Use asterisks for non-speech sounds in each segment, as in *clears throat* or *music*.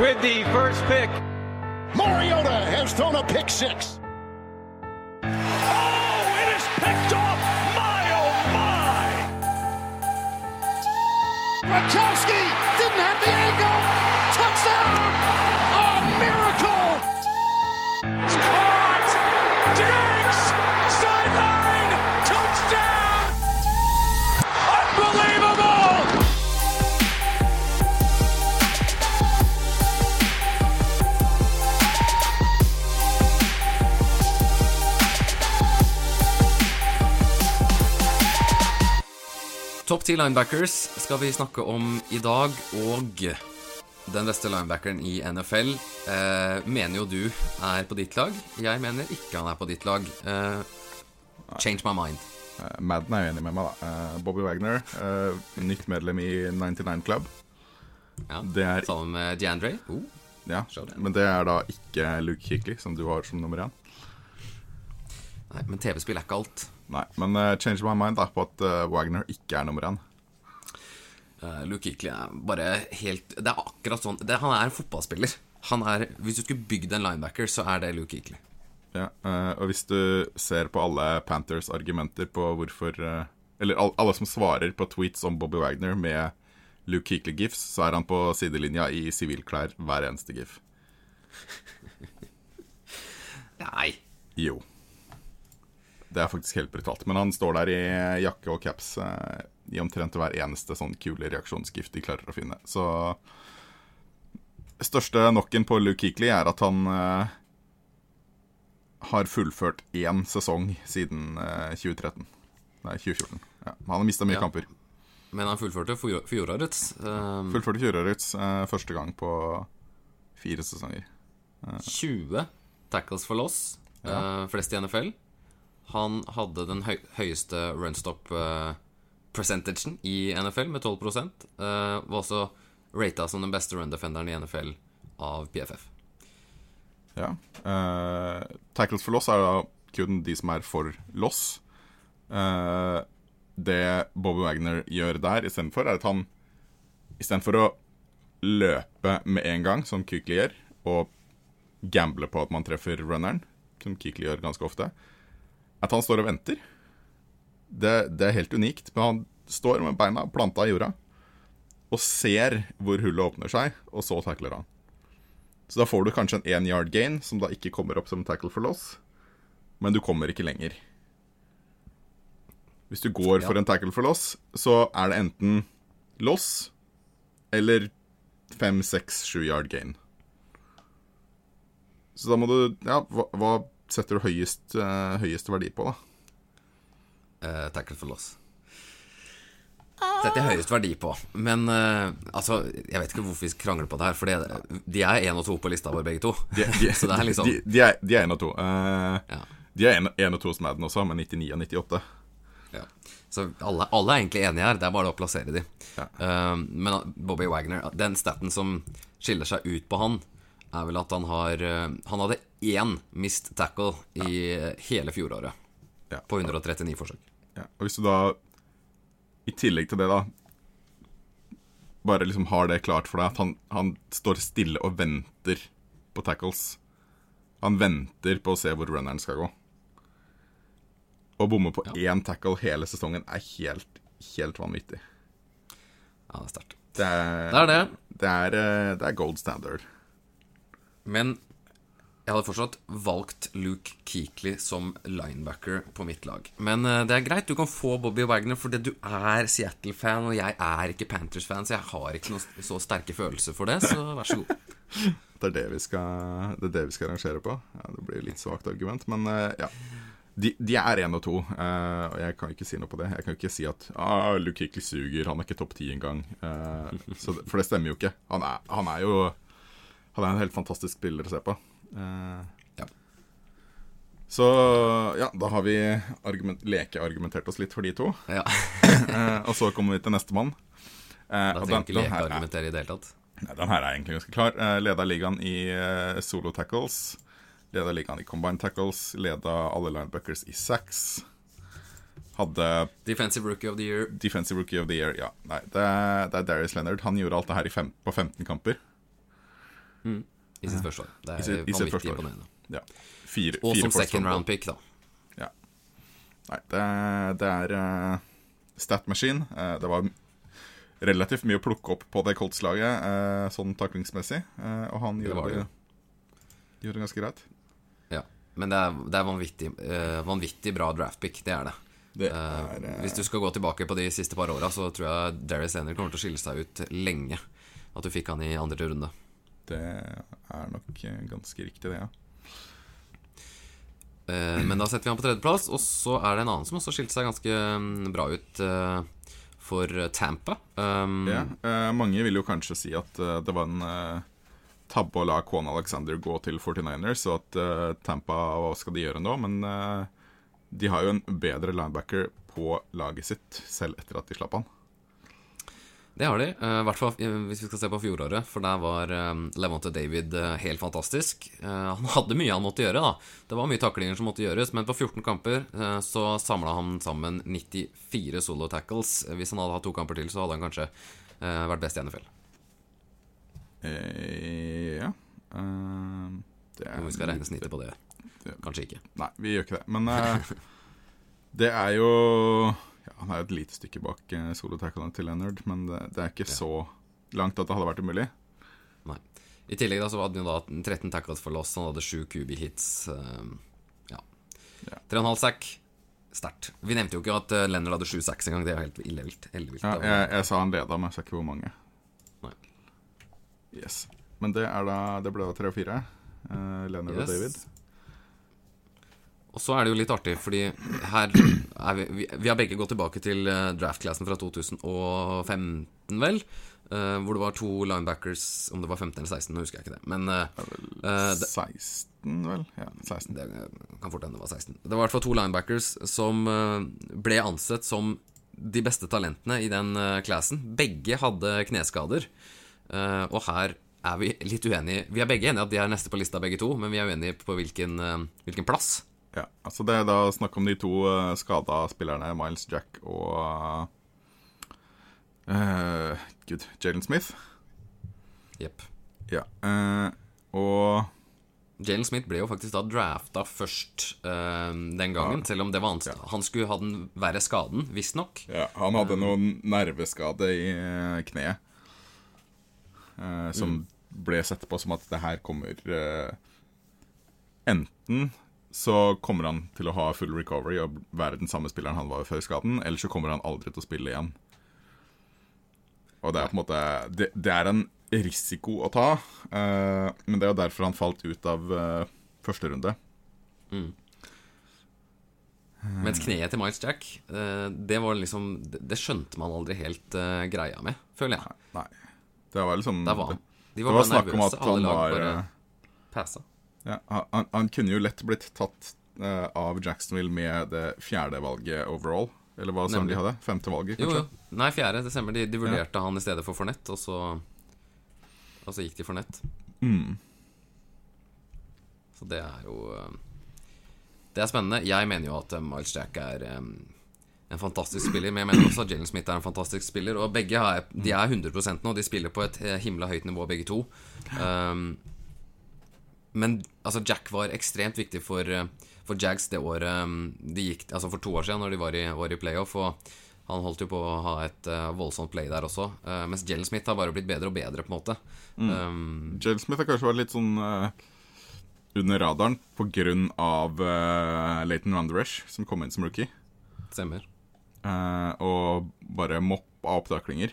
with the first pick. Mariota has thrown a pick six. Oh, it is picked off! My, oh, my! Gronkowski Topp ti linebackers skal vi snakke om i dag, og den beste linebackeren i NFL eh, mener jo du er på ditt lag. Jeg mener ikke han er på ditt lag. Eh, change my mind. Eh, Madden er jo enig med meg, da. Eh, Bobby Wagner, eh, nytt medlem i 99 Club. Ja, Det er Sammen med DeAndre. Oh, Ja, Men det er da ikke Luke Kikli, som du har som nummer én. nei, men TV-spill er ikke alt. Nei, men uh, change my mind da på at uh, Wagner ikke er nummer én. Uh, Luke Hickley er bare helt Det er akkurat sånn det, Han er en fotballspiller. Han er, Hvis du skulle bygd en linebacker, så er det Luke Hickley Ja, eh, og hvis du ser på alle Panthers argumenter på hvorfor eh, Eller all, alle som svarer på tweets om Bobby Wagner med Luke Hickley GIFs, så er han på sidelinja i sivilklær hver eneste gif. *laughs* Nei. Jo. Det er faktisk helt brutalt. Men han står der i jakke og caps eh, i omtrent hver eneste sånn kule reaksjonsgift de klarer å finne. Så Største knocken på Luke Keekley er at han eh, har fullført én sesong siden eh, 2013. Nei, 2014. Ja. Han har mista mye Ja. kamper. Men han fullførte fjor- fjorårets. Um, Fullførte fjorårets eh, første gang på fire sesonger. 20 tackles for loss, eh, flest i NFL. Han hadde den høy høyeste runstop uh, percentagen i NFL med 12 uh, Var også rata som den beste run-defenderen i NFL av PFF. Ja. Uh, tackles for loss er da kun de som er for loss. Uh, det Bobby Wagner gjør der istedenfor, er at han istedenfor å løpe med en gang, som Kykli gjør, og gamble på at man treffer runneren, som Kykli gjør ganske ofte, at han står og venter. Det, det er helt unikt. Men han står med beina planta i jorda og ser hvor hullet åpner seg, og så takler han. Så da får du kanskje en én yard gain, som da ikke kommer opp som tackle for loss, men du kommer ikke lenger. Hvis du går for en tackle for loss, så er det enten loss eller fem, seks, sju yard gain. Så da må du Ja, hva, hva setter du høyest, uh, høyest verdi på, da? Uh, tackle for loss. Setter jeg høyest verdi på. Men uh, altså, jeg vet ikke hvorfor vi krangler på det her, for det- de er én og to på lista vår, begge to. De, de, *laughs* Så det er liksom de, de, er, de er 1 og 2. Uh, Ja. De er 1 og 2 som Madden også, med 99 og 98. Ja. Så alle, alle er egentlig enige her, det er bare å plassere de. Ja. Uh, men Bobby Wagner, den staten som skiller seg ut på han, er vel at han har uh, Han hadde én mist tackle i ja. hele fjoråret. Ja. På 139 forsøk. Ja, og hvis du da i tillegg til det da bare liksom har det klart for deg at han, han står stille og venter på tackles. Han venter på å se hvor runneren skal gå. Å bomme på én tackle hele sesongen er helt, helt vanvittig. Ja, det er sterkt. Det Det er det. Det er, eh, det er gold standard. Men jeg hadde fortsatt valgt Luke Keekley som linebacker på mitt lag. Men uh, det er greit, du kan få Bobby Wagner fordi du er Seattle-fan, og jeg er ikke Panthers-fan, så jeg har ikke noen så sterke følelser for det, så vær så god. *laughs* Det er det skal, det er det vi skal arrangere på. Ja, det blir litt svakt argument, men eh, ja. De, de er én og to, eh, og jeg kan ikke si noe på det. Jeg kan ikke si at ah, Luke Keekley suger, han er ikke topp ti engang. Uh, for det stemmer jo ikke. Han er, han er jo Han er en helt fantastisk spiller å se på. Eh, Ja. Så ja, da har vi argument, lekeargumentert oss litt for de to. Ja, *laughs* Eh, og så kommer vi til nestemann. Uh, Da trenger ikke lekeargumentere i det hele tatt. Nei, Den her er egentlig ganske klar. Uh, leda ligaen i eh, solo tackles. Leda ligaen i combined tackles. Leda alle linebackers i sacks. Hadde Defensive Rookie of the Year. defensive rookie of the year. Ja, nei, det er, det er Darius Leonard. Han gjorde alt det her i fem, på 15 kamper. I sitt første år. Det er I sitt- vanvittig imponerende. Ja. Fire, Og fire som second round pick, da. Ja. Nei, det, det er uh, stat machine. Eh, det var relativt mye å plukke opp på det Colts-laget, uh, sånn taklingsmessig. Uh, og han gjorde det det, gjorde det ganske greit. Ja. Men det er, det er vanvittig, eh, vanvittig bra draft pick, det er det. Det Eh, er eh, hvis du skal gå tilbake på de siste par åra, så tror jeg Darius Leonard kommer til å skille seg ut lenge. At du fikk han i andre runde. Det er nok eh, ganske riktig, det, ja. Eh, men da setter vi han på tredjeplass. Og så er det en annen som også skilte seg ganske mm, bra ut eh, for Tampa. Um, ja. mange vil jo kanskje si at det var en tabbe å la Kwan Alexander gå til 49ers, og at Tampa Hva skal de gjøre nå? Men de har jo en bedre linebacker på laget sitt, selv etter at de slapp han. Det har de. eh, I hvert fall eh, hvis vi skal se på fjoråret, for der var um, Levante David eh, helt fantastisk. Eh, han *laughs* hadde mye han måtte gjøre, da. Det var mye taklinger som måtte gjøres, men på 14 kamper så samla han sammen 94 solo tackles. Hvis han hadde hatt to kamper til, så hadde han kanskje eh, vært best i NFL. Eh, ja uh, det er Om vi skal regne snittet på det. Kanskje ikke. Nei, vi gjør ikke det. Men uh, *laughs* det er jo Han er jo et lite stykke bak solotackene til Leonard, men det, det er ikke så langt at det hadde vært umulig. Nei. I tillegg da så hadde han da 13 tackles for loss, han hadde 7 QB-hits. ja. Ja. 3,5 sack. Sterkt. Vi nevnte jo ikke at uh, Leonard hadde 7 sacks engang. Det er jo helt illevilt. Ellevilt. Ja, jeg, jeg sa han leda, men jeg sa ikke hvor mange. Nei. Yes. Men det, er da, det ble da tre og fire. Uh, Leonard Yes. og David. Og så er det jo litt artig, fordi her er vi, vi, vi har begge gått tilbake til uh, draftklassen fra 2015, vel? Uh, hvor det var to linebackers, om det var 15 eller 16, nå husker jeg ikke det. Men uh, eh, det, 16, vel? Ja, 16. det kan fort hende det var 16. Det var i hvert fall to linebackers som eh, ble ansett som de beste talentene i den classen. Begge hadde kneskader. uh, og her er vi litt uenige. Vi er begge enige at de er neste på lista, begge to, men vi er uenige på hvilken, eh, hvilken plass. Ja, altså Det er da snakk om de to uh, skada spillerne, Miles Jack og uh, Gud, Jalen Smith. Jepp. Ja. uh, og Jalen Smith ble jo faktisk da drafta først uh, den gangen, selv om det var hans, han skulle ha den verre skaden, visstnok. ja, han hadde noen nerveskade i kneet. som ble sett på som at det her kommer Enten så kommer han til å ha full recovery og være den samme spilleren han var før skaden, eller så kommer han aldri til å spille igjen. Og det er på en måte Det, det er en risiko å ta, uh, men det er jo derfor han falt ut av uh, første runde. Mens kneet til Miles Jack, eh, det var liksom Det, skjønte man aldri helt greia med, føler jeg. Nei. Det var liksom Der var han. De Det var var bare nervøse. Alle lag var bare passa. Ja, han, han kunne jo lett blitt tatt uh, av Jacksonville med det fjerde valget overall. Eller hva som de hadde? Femte valget, kanskje? jo. Nei, fjerde desember. De, de vurderte han i stedet for Fornett, og så Og så gikk de for nett. Mm. Så det er jo eh, Det er spennende. Jeg mener jo at eh, Miles Jack er um, en fantastisk spiller, men jeg mener også at Jalen Smith er en fantastisk spiller. Og begge er, de er 100% nå. De spiller på et himla høyt nivå, begge to. Um, men altså, Jack var ekstremt viktig for, eh, for Jags det året um, de gikk Altså for to år siden, når de var i, var i playoff. Og han holdt jo på å ha et uh, voldsomt play der også. Uh, mens Jell Smith har bare blitt bedre og bedre, på en måte. Um, Jell Smith har kanskje vært litt sånn uh, under radaren av uh, Leighton Wanderesh, som kom inn som rookie. stemmer. Uh, og bare moppa opp taklinger.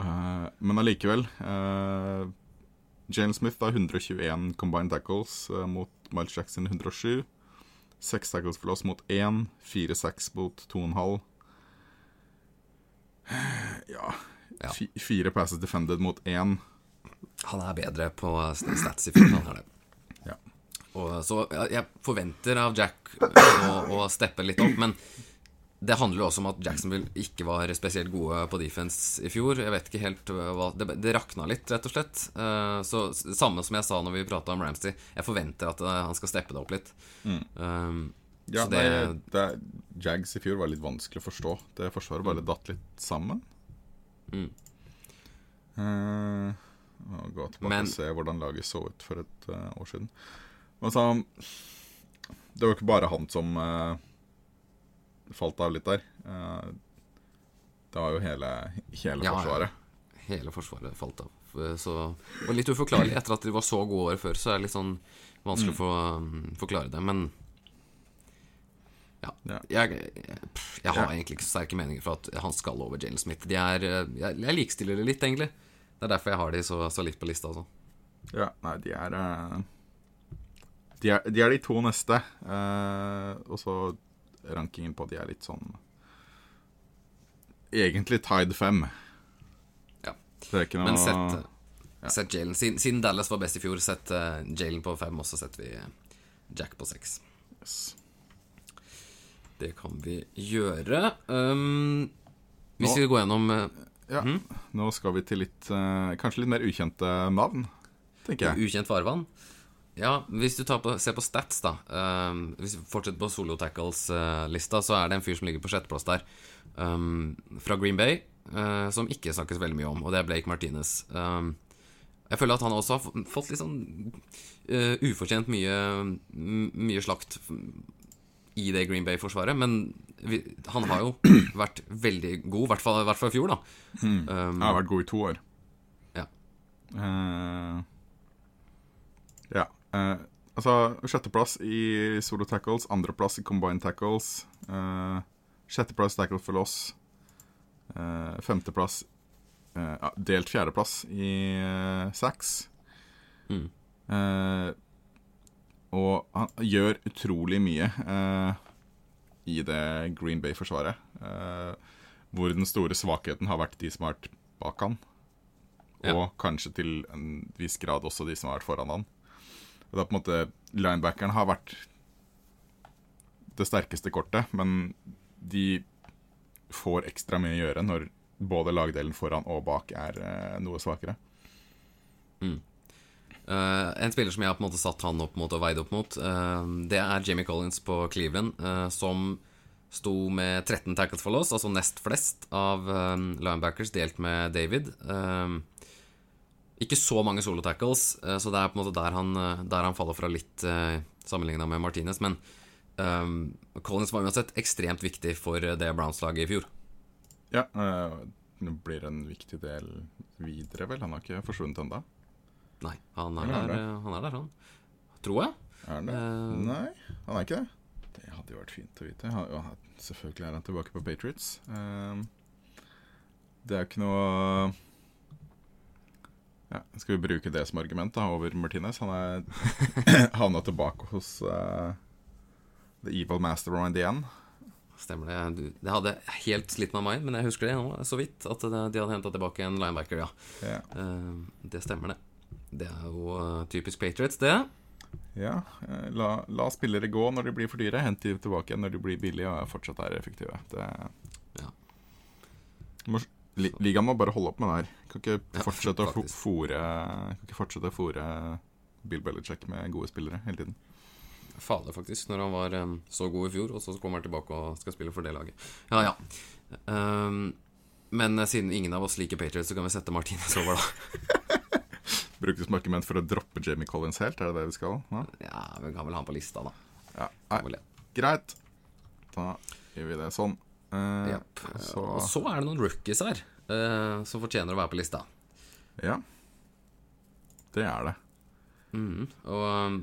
Eh, men allikevel uh, Jalen Smith har 121 combined tackles uh, mot Miles Jackson 107. Seks tackles for loss mot én. Fire sacks mot to og en halv. *sighs* Ja, Ja. Fire passes defended mot én. Han er bedre på stats i fjor. Han er det. Ja. Og, så jeg jeg forventer av Jack å, å steppe litt opp, men det handler også om at Jacksonville ikke var spesielt gode på defense i fjor. Jeg vet ikke helt hva Det, det rakna litt, rett og slett. Eh, Så samme som jeg sa når vi prata om Ramsey, jeg forventer at eh, han skal steppe det opp litt. Um, Ja, det, nei, det, Jags i fjor var litt vanskelig å forstå. Det forsvaret bare datt litt sammen. Mm. Uh, gå tilbake Men- og se hvordan laget så ut for et uh, år siden. Men så Det var ikke bare han som eh, falt av litt der. Eh, det var jo hele, hele Ja, ja. forsvaret. Hele forsvaret falt av. Så, og litt uforklarlig. Etter at de var så gode året før, så er det litt sånn vanskelig å få, um, forklare det. Men ja. Ja. Jeg, jeg, jeg har Ja. egentlig ikke så sterke meninger for at han skal over Jalen Smith. De er, eh, jeg, jeg likestiller det litt, egentlig. Det er derfor jeg har de så, så litt på lista. Altså. Ja, nei, de er eh, De er de, er de to neste. eh, og så rankingen på de er litt sånn Egentlig Tide 5. Ja. Noe Men sett, sett Jalen siden, siden Dallas var best i fjor, sett uh, Jalen på fem, og så setter vi Jack på seks. Yes. Det kan vi gjøre. Um, hvis Nå- vi går gjennom uh, Ja, Mhm. nå skal vi til litt uh, Kanskje litt mer ukjente navn, tenker jeg. ukjent farvann Ja, hvis du tar på, ser på stats, da um, Hvis vi fortsetter på solo tackles-lista, så er det en fyr som ligger på sjetteplass der, um, fra Green Bay, uh, som ikke snakkes veldig mye om, og det er Blake Martinez. Um, jeg føler at han også har fått litt sånn uh, ufortjent mye, mye slakt i det Green Bay-forsvaret, men vi, han har jo *clears throat* vært veldig god, i hvert fall, i fjor, da. Um, Jeg har vært god i to år. ja. Eh, ja. eh, altså, sjetteplass i solo tackles, andreplass i combined tackles. Uh, sjetteplass tackle for loss. Uh, femteplass uh, Delt fjerdeplass i uh, sacks. Mm. Og han gjør utrolig mye i det Green Bay-forsvaret. hvor den store svakheten har vært de som har vært bak han. Ja. Og kanskje til en viss grad også de som har vært foran han. Og er på en måte Linebackeren har vært det sterkeste kortet, men de får ekstra mye å gjøre når både lagdelen foran og bak er eh, noe svakere. Eh, en spiller som jeg har på en måte satt han opp mot og veid opp mot, uh, det er Jamie Collins på Cleveland, uh, som sto med 13 tackles for loss, altså nest flest av um, linebackers, delt med David. Eh, ikke så mange solo tackles, eh, så det er på en måte der han, eh, der han faller fra litt uh, sammenligna med Martinez. Men um, Collins var uansett ekstremt viktig for eh, det Browns-laget i fjor. Ja, øh, blir en viktig del videre, vel? Han har ikke forsvunnet ennå? Nei, han er, Eller er der, eh, han er der, han. Tror jeg. Er det? Uh, Nei, han er ikke det. Det hadde jo vært fint å vite. Han, ja, selvfølgelig er han tilbake på Patriots. Uh, det er jo ikke noe ja, Skal vi bruke det som argument da, over Martinez? Han er *laughs* havna tilbake hos uh, The Evil Mastermind igjen. Stemmer det. Det hadde helt slitt meg meg, men jeg husker det nå, så vidt. At de hadde henta tilbake en linebacker, ja. Ja. Uh, det stemmer, det. Det er jo uh, typisk Patriots, det. Ja, eh, la, la spillere gå når de blir for dyre, hent de tilbake når de blir billige og fortsatt er effektive. Det Ja. Ligaen må bare holde opp med det her. Kan ikke Ja, fortsette å fòre Kan ikke fortsette å fòre Bill Belichick med gode spillere hele tiden. Fader, faktisk, når han var så god i fjor, og så kommer han tilbake og skal spille for det laget. Ja, ja. Um, men siden ingen av oss liker Patriots, så kan vi sette Martinez over, da. *laughs* Brukes som argument for å droppe Jamie Collins helt, er det det vi skal? Ja, Ja, vi kan vel ha han på lista, da. ja. Nei, greit. Da gjør vi det sånn. Eh, yep. så Og så er det noen rookies her uh, som fortjener å være på lista. Ja. Det er det. Og um,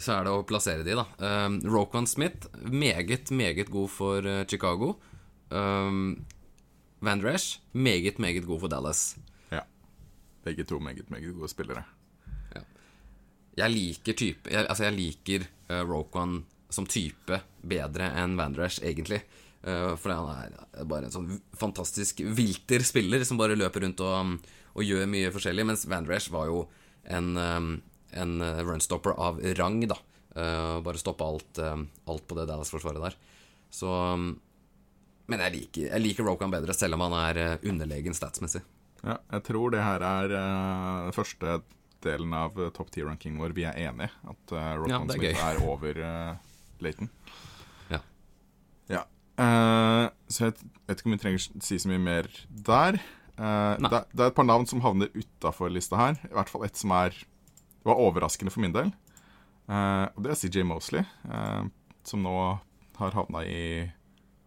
så er det å plassere de, da. Um, Rokan Smith, meget, meget god for uh, Chicago. Um, Van Dresh, meget, meget god for Dallas. Ja. Begge to meget, meget gode spillere. Jeg liker type jeg, Altså, jeg liker uh, Rokan som type bedre enn Van Dresh, egentlig. Uh, for han er bare en sånn fantastisk vilter spiller som bare løper rundt og, um, og gjør mye forskjellig, mens Van Dresh var jo en, um, en uh, runstopper av rang, da. Bare stoppa alt, um, alt på det Dallas-forsvaret der. Så um, Men jeg liker, jeg liker Rokan bedre, selv om han er underlegen statsmessig. Ja, jeg tror det her er uh, første delen av topp ti-rankingen vår vi er enige. At uh, Ja, Rockman er Smith er over uh, Leighton. Eh, så jeg vet ikke om vi trenger å si så mye mer der. Uh, det, det, er et par navn som havner utafor lista her. I hvert fall et som er var overraskende for min del. Uh, og det er CJ Mosley, som nå har havna i,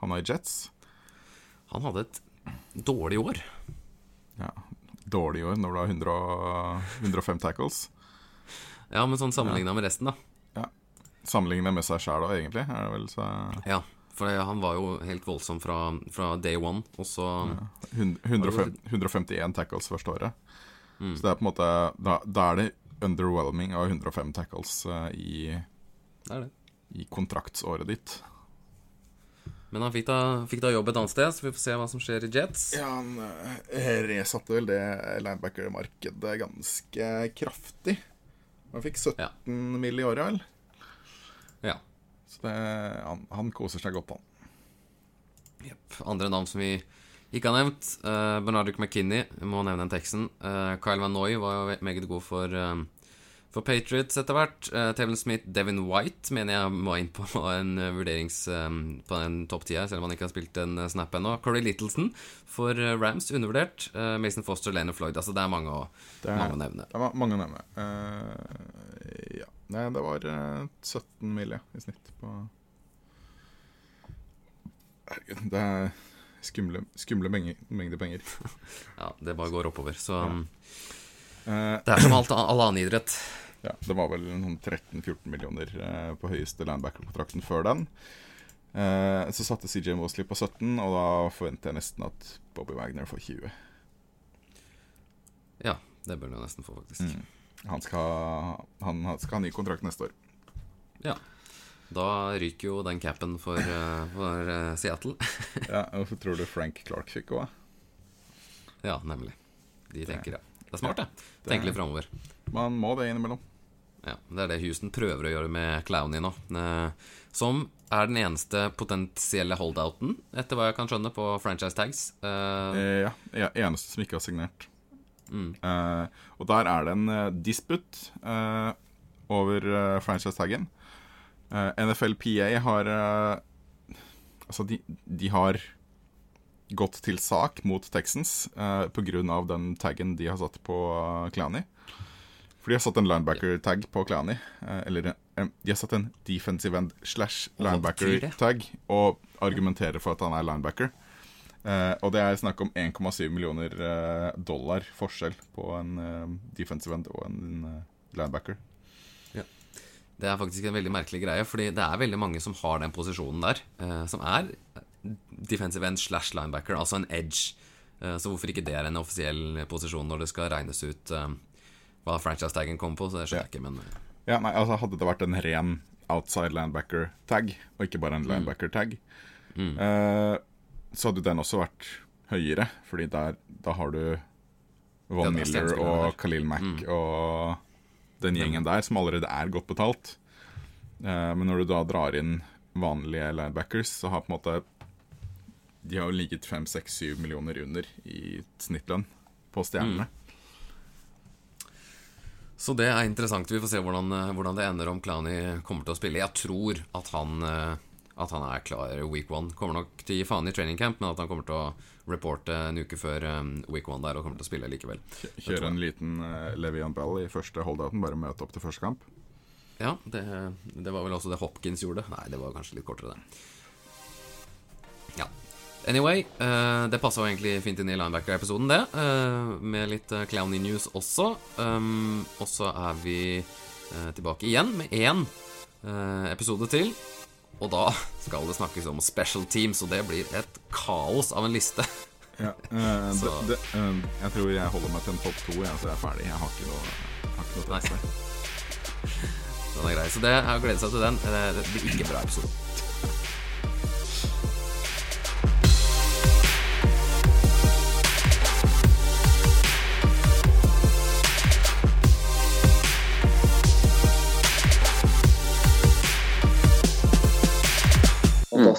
havna i Jets. Han hadde et dårlig år. Ja, dårlig år når du har 100, 105 tackles. Ja, men sånn sammenligna med resten, da. Ja. Sammenlignet med seg sjæl òg, egentlig. Er det vel så Ja, for han var jo helt voldsom fra, fra day one, og så ja. 105, 151 tackles første året. Mm. Så det er på en måte Da, da er det underwhelming av 105 tackles uh, i, det det. i kontraktsåret ditt. Men han fikk da, fikk da, jobb et annet sted, så vi får se hva som skjer i Jets. Ja, Han uh, resatte vel det linebacker-markedet ganske kraftig. Han fikk 17 ja. mill. i året, vel? Ja. Så det, han, han, koser seg godt, han. Jepp. Andre navn som vi ikke har nevnt. Uh, Bernardic McKinney, må nevne den teksten. Uh, Kyle Vanoy var jo meget god for, uh, for Patriots etter hvert. Uh, Tevin Smith, Devin White mener jeg må inn på *laughs* en vurderings um, på en topp ti selv om han ikke har spilt en snap ennå. Corey Littleton for Rams, undervurdert. Mason Foster, Lane Floyd. Altså, det er mange å, er, mange å nevne. Det er mange å nevne. ja. Nei, det var 17 mil i snitt på Herregud, det er skumle, skumle mengder, mengder penger. *laughs* ja, det bare går oppover. Så ja. Um, eh, det er som alt, all annen idrett. Ja, det var vel noen 13-14 millioner eh, på høyeste linebacker-kontrakten før den. Eh, så satte CJ Mosley på 17, og da forventer jeg nesten at Bobby Wagner får 20. Ja, det bør han nesten få, faktisk. Mm. Han, skal, han skal ha ny kontrakt neste år. Ja. Da ryker jo den capen for, uh, for uh, Seattle. *laughs* ja, Hvorfor tror du Frank Clark fikk òg? Ja, nemlig. De tenker, ja. Det er smart, det. Tenker litt framover. Man må det innimellom. Ja, Det er det Houston prøver å gjøre med Clowny nå. Uh, som er den eneste potensielle holdouten, etter hva jeg kan skjønne, på franchise tags. ja, eneste som ikke har signert. Mm. og der er det en disputt over franchise-taggen. Uh, eh, NFLPA har Altså, de, de, har gått til sak mot Texans uh, pga. den taggen de har satt på uh, Clowny. For de har satt en linebacker-tag på Uh, eller de har satt en defensive end slash linebacker-tag og argumenterer for at han er linebacker. Uh, og det er snakk om 1,7 millioner dollar forskjell på en defensive end og en linebacker. Det er faktisk en veldig merkelig greie, fordi det er veldig mange som har den posisjonen der. Eh, som er defensive end slash linebacker, altså en edge. Eh, så hvorfor ikke det er en offisiell posisjon når det skal regnes ut eh, hva franchise-taggen kommer på, så det skjønner jeg ikke, men eh. Ja, nei, altså Hadde det vært en ren outside linebacker-tag, og ikke bare en mm. linebacker-tag, mm. Eh, så hadde den også vært høyere, fordi der, da har du Von Miller og Khalil Mack mm. og den gjengen der, som allerede er godt betalt. Uh, men når du da drar inn vanlige linebackers, så har på en måte De har jo ligget 5-6-7 millioner under i snittlønn på stjernene. Mm. Så det er interessant. Vi får se hvordan, eh, hvordan, det ender om Clowny kommer til å spille. Jeg tror at han, eh, at han er klar week one. Kommer nok til å gi faen i training camp, men at han kommer til å reporte en uke før um, week one der og kommer til å spille likevel. Kjøre en liten uh, Levian Bell i første holdouten, bare møte opp til første kamp? Ja, det, det, var vel også det Hopkins gjorde. Nei, det var kanskje litt kortere, det. Ja. Anyway, uh, det passa jo egentlig fint inn i linebacker-episoden, det. Uh, med litt uh, clowny news også. Um, og så er vi tilbake igjen med én episode til. Og da skal det snakkes om special teams, og det blir et kaos av en liste. Ja, uh, *laughs* det, det, øh, jeg tror jeg holder meg til en topp to, jeg, så jeg er ferdig. Jeg har ikke noe, har ikke noe *laughs* Den er grei. Så det er å glede seg til den. Det blir ikke bra episode.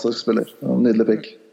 Fantastisk spiller. Nydelig pick.